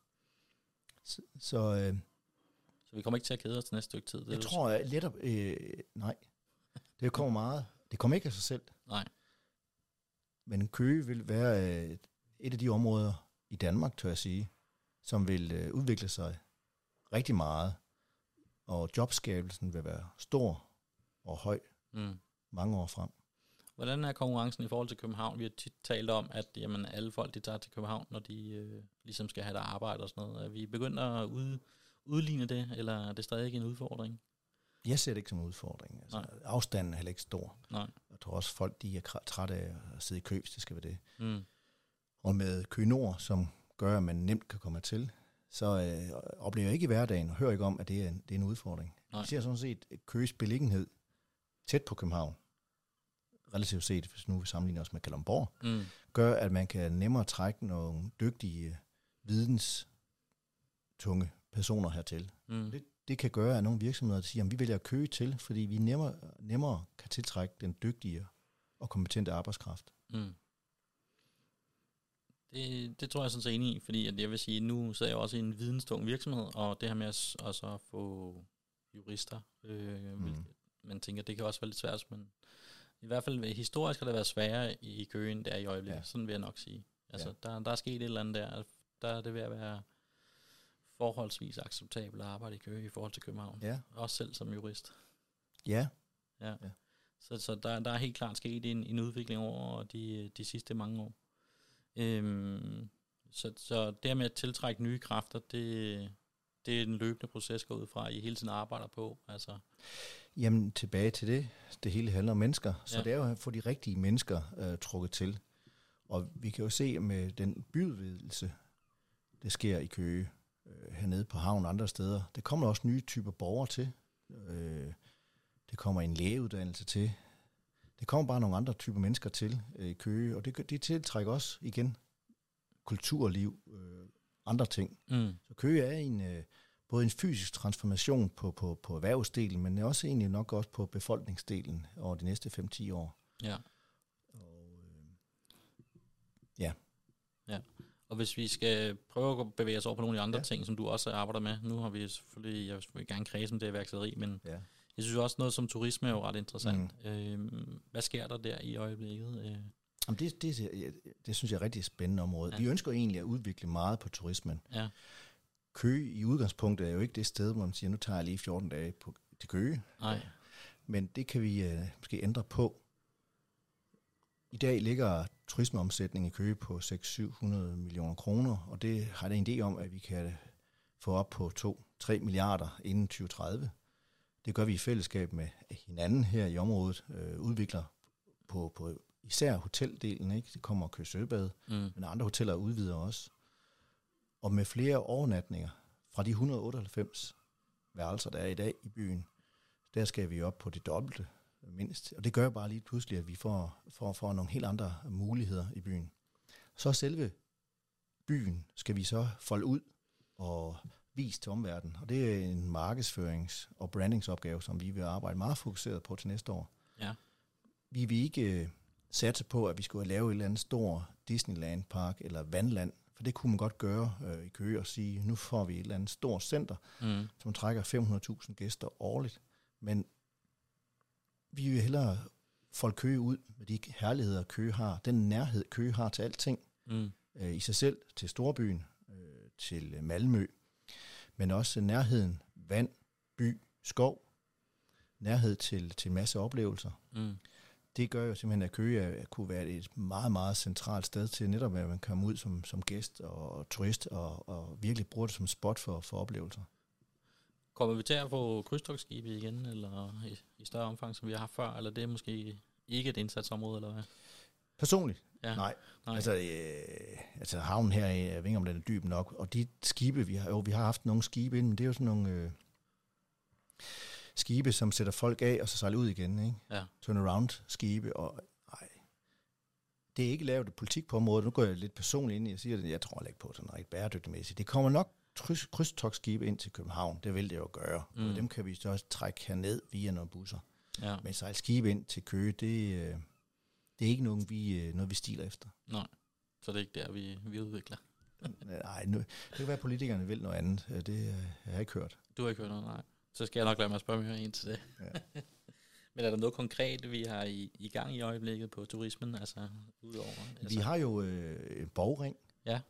Så, så øh, Så vi kommer ikke til at kede os til næste stykke tid. Det jeg tror at lettere, øh, nej, det kommer meget. Det kommer ikke af sig selv. Nej. Men Køge vil være øh, et af de områder i Danmark, tør jeg sige, som vil øh, udvikle sig rigtig meget. Og jobskabelsen vil være stor og høj Mm. mange år frem. Hvordan er konkurrencen i forhold til København? Vi har tit talt om, at jamen, alle folk de tager til København, når de øh, ligesom skal have der arbejde og sådan noget. Er vi begyndt at ud, udligne det, eller er det stadig en udfordring? Jeg ser det ikke som en udfordring. Altså, Nej. afstanden er heller ikke stor. Nej. Jeg tror også, folk de er trætte af at sidde i kø, hvis det skal være det. Mm. Og med Køge Nord, som gør, at man nemt kan komme til, så øh, oplever jeg ikke i hverdagen og hører ikke om, at det er en, det er en udfordring. Nej. Vi ser sådan set Køges beliggenhed tæt på København, relativt set, hvis nu vi sammenligner os med Kalundborg, Mm. gør, at man kan nemmere trække nogle dygtige, videnstunge personer hertil. Mm. Det, det kan gøre, at nogle virksomheder siger, at vi vælger Køge til, fordi vi nemmere, nemmere kan tiltrække den dygtige og kompetente arbejdskraft. Mm. Det, det tror jeg sådan set enig i, fordi at jeg vil sige, nu sidder jeg også i en videnstung virksomhed, og det her med at, at få jurister, øh, mm. Mm. Man tænker, det kan også være lidt svært, men i hvert fald historisk har det været sværere i Køen der i øjeblikket, ja. Sådan vil jeg nok sige. Altså, Ja. der, der er sket et eller andet der, der er det ved at være forholdsvis acceptabelt at arbejde i Køge i forhold til København. Ja, Også selv som jurist. ja, Ja. Ja. Så, så der, der er helt klart sket en, en udvikling over de, de sidste mange år. Øhm, så, så det med at tiltrække nye kræfter, det, det er en løbende proces, går ud fra, at I hele tiden arbejder på. Altså, Jamen tilbage til det. Det hele handler om mennesker. Så Ja. det er jo at få de rigtige mennesker øh, trukket til. Og vi kan jo se med den byudvidelse, det sker i Køge, øh, hernede på havn og andre steder. Der kommer også nye typer borgere til. Øh, det kommer en lægeuddannelse til. Det kommer bare nogle andre typer mennesker til øh, i Køge, og det, det tiltrækker også igen kulturliv, øh, andre ting. mm, Så Køge er en, øh, både en fysisk transformation på, på, på erhvervsdelen, men også egentlig nok også på befolkningsdelen over de næste 5-10 år. ja. Og, øh, Og hvis vi skal prøve at bevæge os over på nogle af de andre ja. Ja. ting, som du også arbejder med. Nu har vi selvfølgelig, jeg vil gerne kredse om det værksætteri, men ja. jeg synes også noget som turisme er jo ret interessant. Mm. Øhm, hvad sker der der i øjeblikket? Jamen det, det, det, det synes jeg er et rigtig spændende område. Ja. Vi ønsker egentlig at udvikle meget på turismen. ja. Køge i udgangspunktet er jo ikke det sted, hvor man siger, nu tager jeg lige 14 dage på, til Køge. Nej. Men det kan vi øh, måske ændre på. I dag ligger turismeomsætningen i Køge på 600-700 millioner kroner, og det har jeg en idé om, at vi kan få op på 2-3 milliarder inden 2030. Det gør vi i fællesskab med hinanden her i området, øh, udvikler på, på især hoteldelen, ikke? det kommer Køge Søbad, Mm. men andre hoteller udvider også. Og med flere overnatninger fra de 198 værelser, der er i dag i byen, der skal vi op på det dobbelte. mindst. Og det gør bare lige pludselig, at vi får, får, får nogle helt andre muligheder i byen. Så selve byen skal vi så folde ud og vise til omverdenen. Og det er en markedsførings- og brandingsopgave, som vi vil arbejde meget fokuseret på til næste år. Ja. Vi vil ikke øh, satse på, at vi skulle lave et eller andet stor Disneyland-park eller vandland, for det kunne man godt gøre øh, i Køge og sige, nu får vi et eller andet stort center, Mm. som trækker 500.000 gæster årligt. Men vi vil hellere folde Køge ud med de herligheder, Køge har, den nærhed, Køge har til alting, Mm. øh, i sig selv, til Storbyen, øh, til Malmø, men også nærheden, vand, by, skov, nærhed til, til masse oplevelser. Mm. Det gør jo simpelthen, at Køge kunne være et meget, meget centralt sted til netop, at man kommer ud som, som gæst og turist og, og virkelig bruger det som spot for, for oplevelser. Kommer vi til at få krydstogsskibe igen, eller i, i større omfang, som vi har haft før, eller det er måske ikke et indsatsområde, eller hvad? Personligt? Ja. Nej. Nej. Altså, øh, altså havnen her, jeg ved ikke om den er dyb nok, og de skibe, vi har, jo, vi har haft nogle skibe ind, men det er jo sådan nogle øh, skibe, som sætter folk af, og så sejler ud igen, ikke? Ja. Turnaround skibe, og nej, det er ikke lavet et politik på området. Nu går jeg lidt personligt ind i og siger, at jeg tror ikke på sådan rigtig bæredygtigmæssigt. Det kommer nok kryds, krydstogsskibe ind til København, det vil det jo gøre. Mm. Og dem kan vi så også trække herned via nogle busser. Ja. Men sejle skibe ind til Køge, det, øh, det er ikke nogen, vi, øh, noget, vi stiler efter. Nej. Så det er ikke der, vi, vi udvikler. Nej, nu, det kan være, at politikerne vil noget andet. Øh, Det øh, har jeg ikke hørt. Du har ikke hørt noget, nej. Så skal jeg nok lade mig spørge mere ind til det. Ja. Men er der noget konkret, vi har i, i gang i øjeblikket på turismen, altså udover? Altså, Vi har jo øh, en borgring, Ja.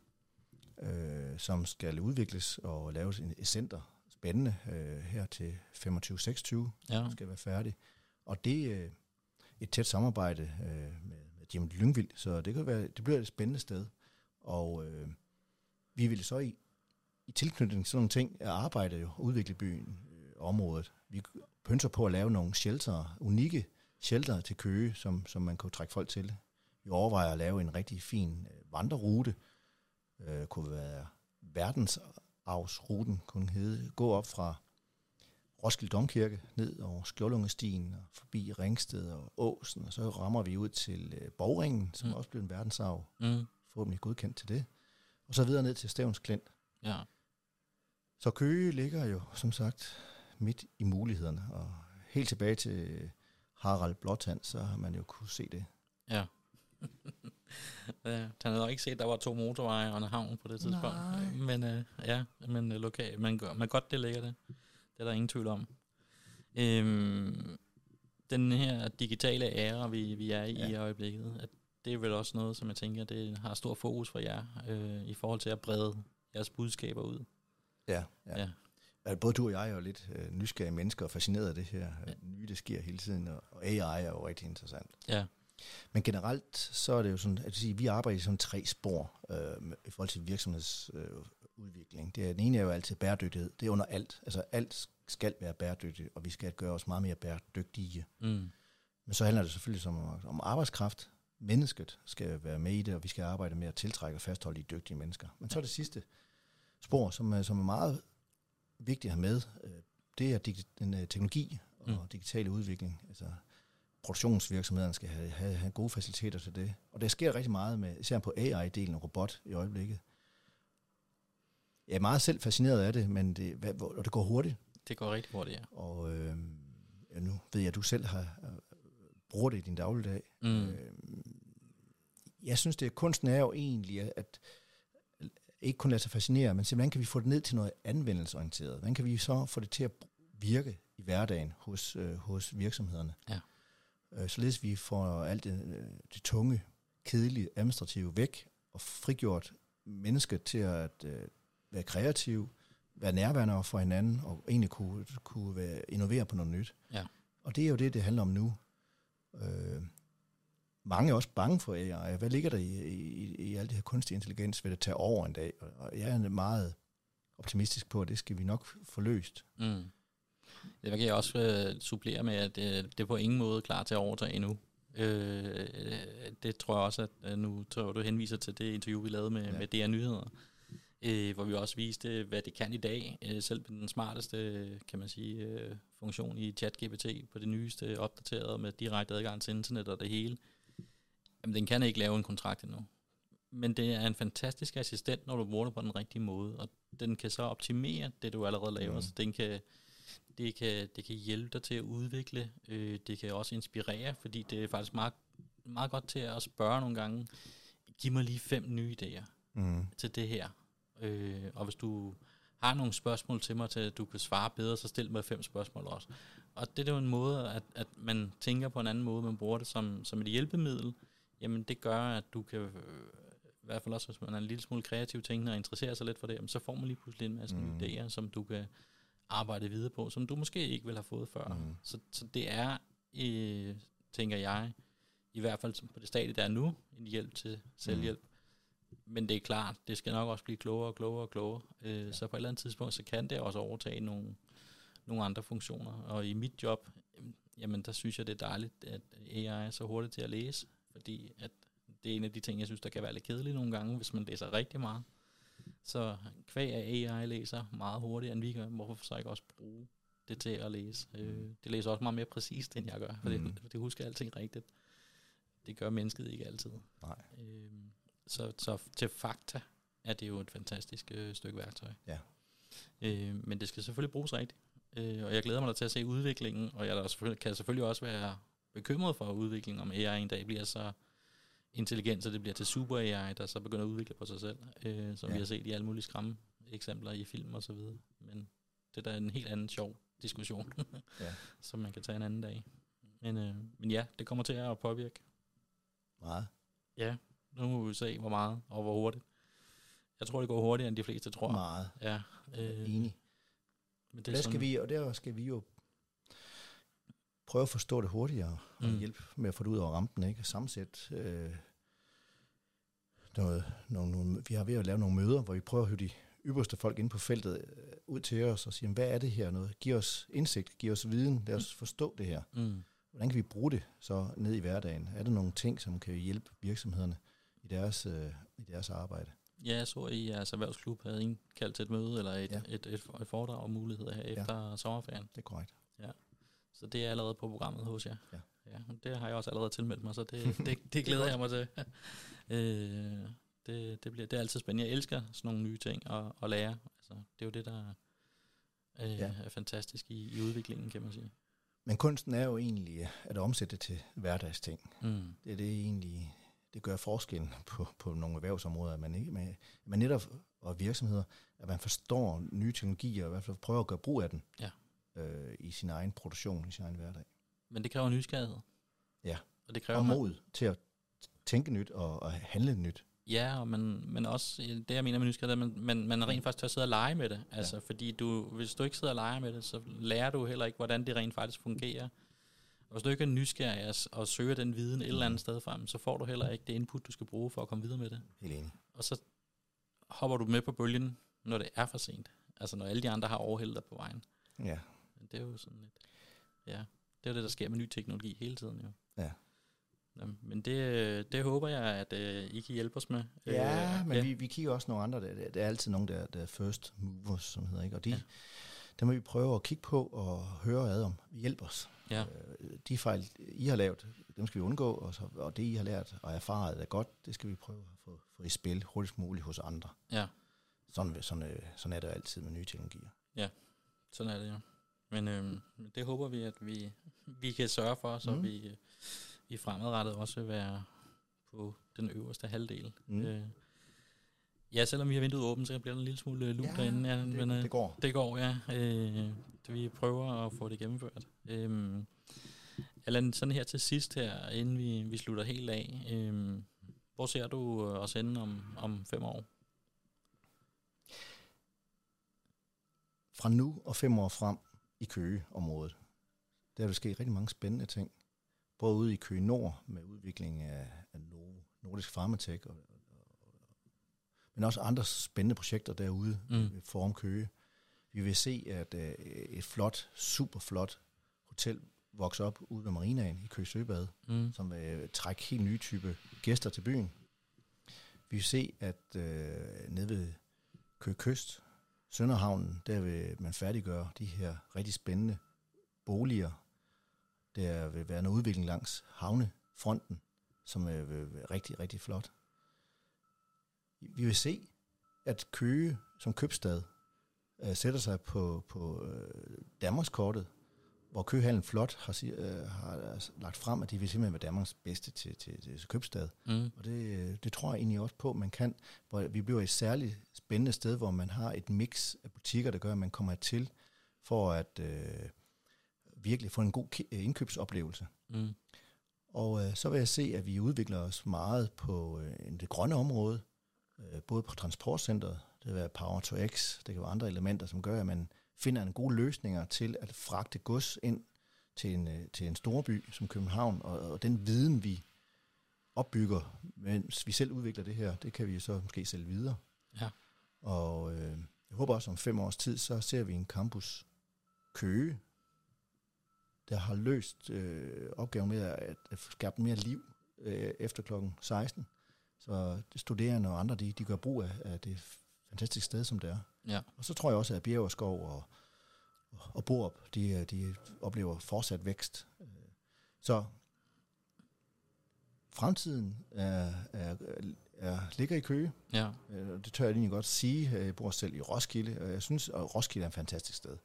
øh, som skal udvikles og laves en, et center. Spændende øh, her til 25-26 Ja. skal være færdig. Og det er øh, et tæt samarbejde øh, med, med Jim Lyngvild, så det, kan være, det bliver et spændende sted. Og øh, vi vil så i, i tilknytning til sådan nogle ting arbejde jo, og udvikle byen, området. Vi pønser på at lave nogle shelter, unikke shelter til Køge, som, som man kunne trække folk til. Vi overvejer at lave en rigtig fin øh, vandrerute. Øh, kunne være verdensarvsruten, kunne hedde. Gå op fra Roskilde Domkirke, ned over Skjoldungestien og forbi Ringsted og Åsen, og så rammer vi ud til øh, Borgringen, som Mm. også bliver en verdensarv, Mm. forhåbentlig godkendt til det. Og så videre ned til Stævns Klint. Ja. Så Køge ligger jo, som sagt, midt i mulighederne, og helt tilbage til Harald Blåtand, så har man jo kunne se det. Ja. ja. Han havde nok ikke set, at der var to motorveje og en havn på det tidspunkt. Nej. Men øh, ja, men øh, lokal, men, gør- men godt det ligger det. Det er der ingen tvivl om. Øhm, den her digitale æra, vi, vi er i. Ja. i øjeblikket, at det er vel også noget, som jeg tænker, det har stor fokus for jer, øh, i forhold til at brede jeres budskaber ud. Ja, ja. Ja. Ja. Både du og jeg er jo lidt øh, nysgerrige mennesker og fascineret af det her ja. nye, der sker hele tiden, og, og AI er jo rigtig interessant. Ja, Men generelt, så er det jo sådan, at sige, vi arbejder i sådan tre spor øh, i forhold til virksomhedsudvikling. Øh, udvikling. det er, den ene er jo altid bæredygtighed. Det er under alt. Altså alt skal være bæredygtigt, og vi skal gøre os meget mere bæredygtige. mm. Men så handler det selvfølgelig som, om arbejdskraft. Mennesket skal være med i det, og vi skal arbejde med at tiltrække og fastholde de dygtige mennesker. Men så er det sidste spor, som som er meget vigtigt at have med, øh, det er den, øh, teknologi og Mm. digitale udvikling. Altså produktionsvirksomhederne skal have, have, have gode faciliteter til det. Og der sker rigtig meget med, især på AI-delen og robot i øjeblikket. Jeg er meget selv fascineret af det, men det, hvad- hvor- og det går hurtigt. det går rigtig hurtigt, ja. Og øh, ja, nu ved jeg, at du selv har, øh, bruger det i din dagligdag. Mm. Øh, jeg synes, det kunsten er jo egentlig, at, at ikke kun lade sig fascinere, men se, hvordan kan vi få det ned til noget anvendelsesorienteret? Hvordan kan vi så få det til at virke i hverdagen hos, øh, hos virksomhederne? Ja. Øh, således vi får alt det, øh, det tunge, kedelige, administrative væk, og frigjort mennesket til at øh, være kreativ, være nærværende over for hinanden, og egentlig kunne, kunne være, innovere på noget nyt. Ja. Og det er jo det, det handler om nu. Øh, mange er også bange for AI. Hvad ligger der i, i, i alt det her kunstig intelligens? Vil det tage over en dag? Og jeg er meget optimistisk på, at det skal vi nok få løst. Mm. Det kan jeg også øh, supplere med, at øh, det er på ingen måde klar til at overtage endnu. Øh, det tror jeg også, at øh, nu tror jeg, du henviser til det interview, vi lavede med, ja. Med DR Nyheder. øh, hvor vi også viste, hvad det kan i dag. Øh, selv den smarteste, kan man sige, øh, funktion i ChatGPT på det nyeste opdateret med direkte adgang til internet og det hele. Jamen, den kan ikke lave en kontrakt endnu. Men det er en fantastisk assistent, når du bruger det på den rigtige måde, og den kan så optimere det, du allerede laver, mm. så den kan, det, kan, det kan hjælpe dig til at udvikle, øh, det kan også inspirere, fordi det er faktisk meget, meget godt til at spørge nogle gange, giv mig lige fem nye idéer mm. til det her. Øh, og hvis du har nogle spørgsmål til mig, til at du kan svare bedre, så stil mig fem spørgsmål også. Og det er jo en måde, at, at man tænker på en anden måde, man bruger det som, som et hjælpemiddel, jamen det gør, at du kan, øh, i hvert fald også hvis man er en lille smule kreativ tænkende og interesserer sig lidt for det, jamen, så får man lige pludselig en masse mm. idéer, som du kan arbejde videre på, som du måske ikke ville have fået før. Mm. Så, så det er, øh, tænker jeg, i hvert fald på det stadie, der er nu, en hjælp til selvhjælp. Mm. Men det er klart, det skal nok også blive klogere og klogere og klogere. Øh, ja. Så på et eller andet tidspunkt, så kan det også overtage nogle, nogle andre funktioner. Og i mit job, jamen der synes jeg, det er dejligt, at AI er så hurtigt til at læse, fordi at det er en af de ting, jeg synes, der kan være lidt kedeligt nogle gange, hvis man læser rigtig meget. Så kvæg af AI læser meget hurtigere, end vi gør, hvorfor så ikke også bruge det til at læse. Øh, mm. det læser også meget mere præcist, end jeg gør, for mm. det, det husker alting rigtigt. Det gør mennesket ikke altid. Nej. Øh, så, så til fakta er det jo et fantastisk øh, stykke værktøj. Ja. Øh, men det skal selvfølgelig bruges rigtigt. Øh, og jeg glæder mig da til at se udviklingen, og jeg selvfølgelig, kan selvfølgelig også være bekymret for udviklingen, om AI en dag bliver så intelligens, så det bliver til super AI, der så begynder at udvikle på sig selv, øh, som ja. vi har set i alle mulige skræmme eksempler i film og så videre. Men det er da en helt anden sjov diskussion, ja. som man kan tage en anden dag. Men, øh, men ja, det kommer til at påvirke. Meget. Ja, nu må vi se, hvor meget og hvor hurtigt. Jeg tror, det går hurtigere, end de fleste tror. Meget. Ja. Øh, Enig. Men det der skal vi, og der skal vi jo prøve at forstå det hurtigere, og mm. hjælpe med at få det ud over rampen, ikke? Sammensæt øh, noget, nogle, nogle, vi har ved at lave nogle møder, hvor vi prøver at høre de ypperste folk ind på feltet øh, ud til os og sige, hvad er det her noget? Giv os indsigt, giv os viden, lad os forstå det her. Mm. Hvordan kan vi bruge det så ned i hverdagen? Er der nogle ting, som kan hjælpe virksomhederne i deres, øh, i deres arbejde? Ja, jeg så, at I jeres erhvervsklub havde indkaldt til et møde eller et, ja. et, et, et foredrag om muligheder her efter ja. sommerferien. Det er korrekt. Så det er allerede på programmet hos jer. Ja. ja det har jeg også allerede tilmeldt mig, så det, det, det glæder jeg mig til. øh, det, det, bliver, det er altid spændende. Jeg elsker sådan nogle nye ting at, at lære. Altså, det er jo det, der øh, ja. er fantastisk i, i udviklingen, kan man sige. Men kunsten er jo egentlig at omsætte det til hverdagsting. Mm. Det er det egentlig, det gør forskellen på, på nogle erhvervsområder, at man, ikke, man, man netop, og virksomheder, at man forstår nye teknologier, og i hvert fald prøver at gøre brug af den. Ja øh, i sin egen produktion, i sin egen hverdag. Men det kræver nysgerrighed. Ja, og, det kræver og mod man... til at tænke nyt og, og handle nyt. Ja, og man, men også det, jeg mener med nysgerrighed, at man, man, man rent faktisk tør sidde og lege med det. Altså, ja. fordi du, hvis du ikke sidder og leger med det, så lærer du heller ikke, hvordan det rent faktisk fungerer. Og hvis du ikke er nysgerrig og, og søger den viden et eller andet sted frem, så får du heller ikke det input, du skal bruge for at komme videre med det. Helt enig. Og så hopper du med på bølgen, når det er for sent. Altså når alle de andre har overhældet dig på vejen. Ja. Men det er jo sådan lidt, ja, det er jo det, der sker med ny teknologi hele tiden jo. Ja. Jamen, men det, det håber jeg, at uh, I kan hjælpe os med. Ja, uh, men ja. Vi, vi kigger også nogle andre. Der, der er altid nogen, der, der er first movers, som hedder, ikke? Og de, ja. dem må vi prøve at kigge på og høre ad om. Hjælp os. Ja. Uh, de fejl, I har lavet, dem skal vi undgå, og, så, og det, I har lært og erfaret er godt, det skal vi prøve at få, få i spil hurtigst muligt hos andre. Ja. Sådan, sådan, sådan er det altid med nye teknologier. Ja, sådan er det jo. Ja. Men øh, det håber vi, at vi, vi kan sørge for, så mm. vi, vi fremadrettet også vil være på den øverste halvdel. Mm. Øh, ja, selvom vi har vinduet åbent, så bliver der en lille smule luk ja, derinde. Ja, det, men, øh, det går. Det går, ja. Øh, vi prøver at få det gennemført. Øh, Allan, sådan her til sidst her, inden vi, vi slutter helt af. Øh, hvor ser du os ende om, om fem år? Fra nu og fem år frem, i Køge-området. Der vil ske rigtig mange spændende ting. Både ude i Køge Nord med udvikling af, af Nordisk Pharmatech, og, og, og, men også andre spændende projekter derude mm. Forum Køge. Vi vil se, at uh, et flot, super flot hotel vokser op ude ved Marinaen i Køge Søbad, mm. som vil trække helt nye type gæster til byen. Vi vil se, at uh, nede ved Køge Kyst, Sønderhavnen, der vil man færdiggøre de her rigtig spændende boliger. Der vil være en udvikling langs havnefronten, som vil være rigtig, rigtig flot. Vi vil se, at Køge som købstad øh, sætter sig på, på øh, Danmarkskortet, hvor Køgehallen Flot har, øh, har altså lagt frem, at de vil simpelthen være Danmarks bedste til, til, til købstad. Mm. Og det, øh, det tror jeg egentlig også på, man kan. Hvor vi bliver et særligt spændende sted, hvor man har et mix af butikker, der gør, at man kommer til for at øh, virkelig få en god øh, indkøbsoplevelse. Mm. Og øh, så vil jeg se, at vi udvikler os meget på øh, det grønne område, øh, både på transportcenteret, det vil være Power to X, det kan være andre elementer, som gør, at man finder en gode løsninger til at fragte gods ind til en, øh, til en storby som København, og, og den viden, vi opbygger, mens vi selv udvikler det her, det kan vi så måske sælge videre. Ja. Og øh, jeg håber også om fem års tid, så ser vi en campus Køge, der har løst øh, opgaven med at, at skabe mere liv øh, efter klokken 16. Så de studerende og andre, de, de gør brug af, af det fantastiske sted, som det er. Ja. Og så tror jeg også, at Bjerg og og, Borup, de, de oplever fortsat vækst. Øh, Så fremtiden er, er, er, ligger i Køge. Ja. Øh, Det tør jeg egentlig godt sige. Jeg bor selv i Roskilde, og jeg synes, at Roskilde er en fantastisk sted.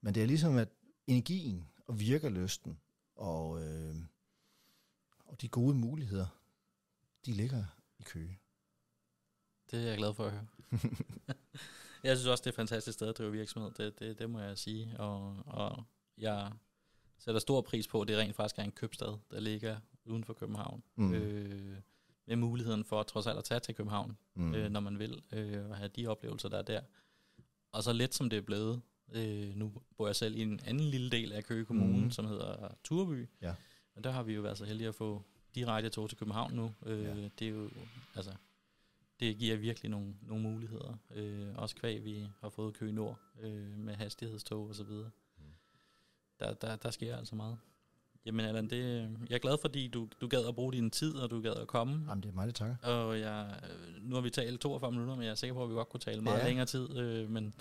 Men det er ligesom, at energien og virkerlysten og, øh, og de gode muligheder, de ligger i Køge. Det er jeg glad for at høre. jeg synes også, det er et fantastisk sted at drive virksomhed. Det, det, det må jeg sige. Og, og jeg sætter stor pris på, at det rent faktisk er en købstad, der ligger uden for København. Mm. Øh, med muligheden for trods alt at tage til København, Mm. øh, når man vil, øh, og have de oplevelser, der er der. Og så let som det er blevet, øh, nu bor jeg selv i en anden lille del af Køge Kommune, mm. som hedder Turby. Ja. Og der har vi jo været så heldige at få direkte tog til København nu. Øh, Ja. Det er jo, altså, det giver virkelig nogle, nogle muligheder. Øh, også kvæg, vi har fået Køge Nord øh, med hastighedstog og så videre. Mm. Der, der, der sker altså meget. Jamen Allan, det, jeg er glad, fordi du, du gad at bruge din tid, og du gad at komme. Jamen, det er mig, der takker. Og jeg, øh, nu har vi talt 42 minutter, men jeg er sikker på, at vi godt kunne tale meget Ja. længere tid. Øh, men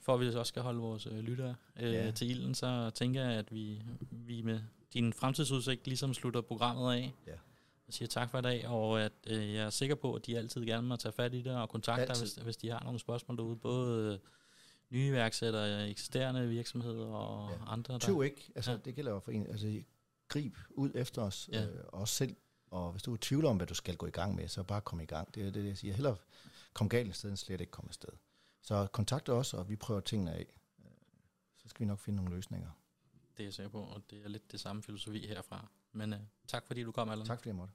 for at vi også skal holde vores øh, lyttere øh, ja. til ilden, så tænker jeg, at vi, vi med din fremtidsudsigt ligesom slutter programmet af. Ja. Og siger tak for i dag, og at øh, jeg er sikker på, at de altid gerne må tage fat i det og kontakte dig, hvis, hvis de har nogle spørgsmål derude. Både øh, nye iværksættere, eksisterende virksomheder og Ja. andre. Der, Tøv ikke. Altså, Ja. det gælder jo for en. Altså, grib ud efter os, Ja. øh, os selv. Og hvis du er i tvivl om, hvad du skal gå i gang med, så bare kom i gang. Det er det, jeg siger. Hellere kom galt et sted, end slet ikke komme afsted. Så kontakt os, og vi prøver tingene af. Øh, Så skal vi nok finde nogle løsninger. Det er jeg sikker på, og det er lidt det samme filosofi herfra. Men øh, tak fordi du kom, Allan. Tak fordi jeg måtte.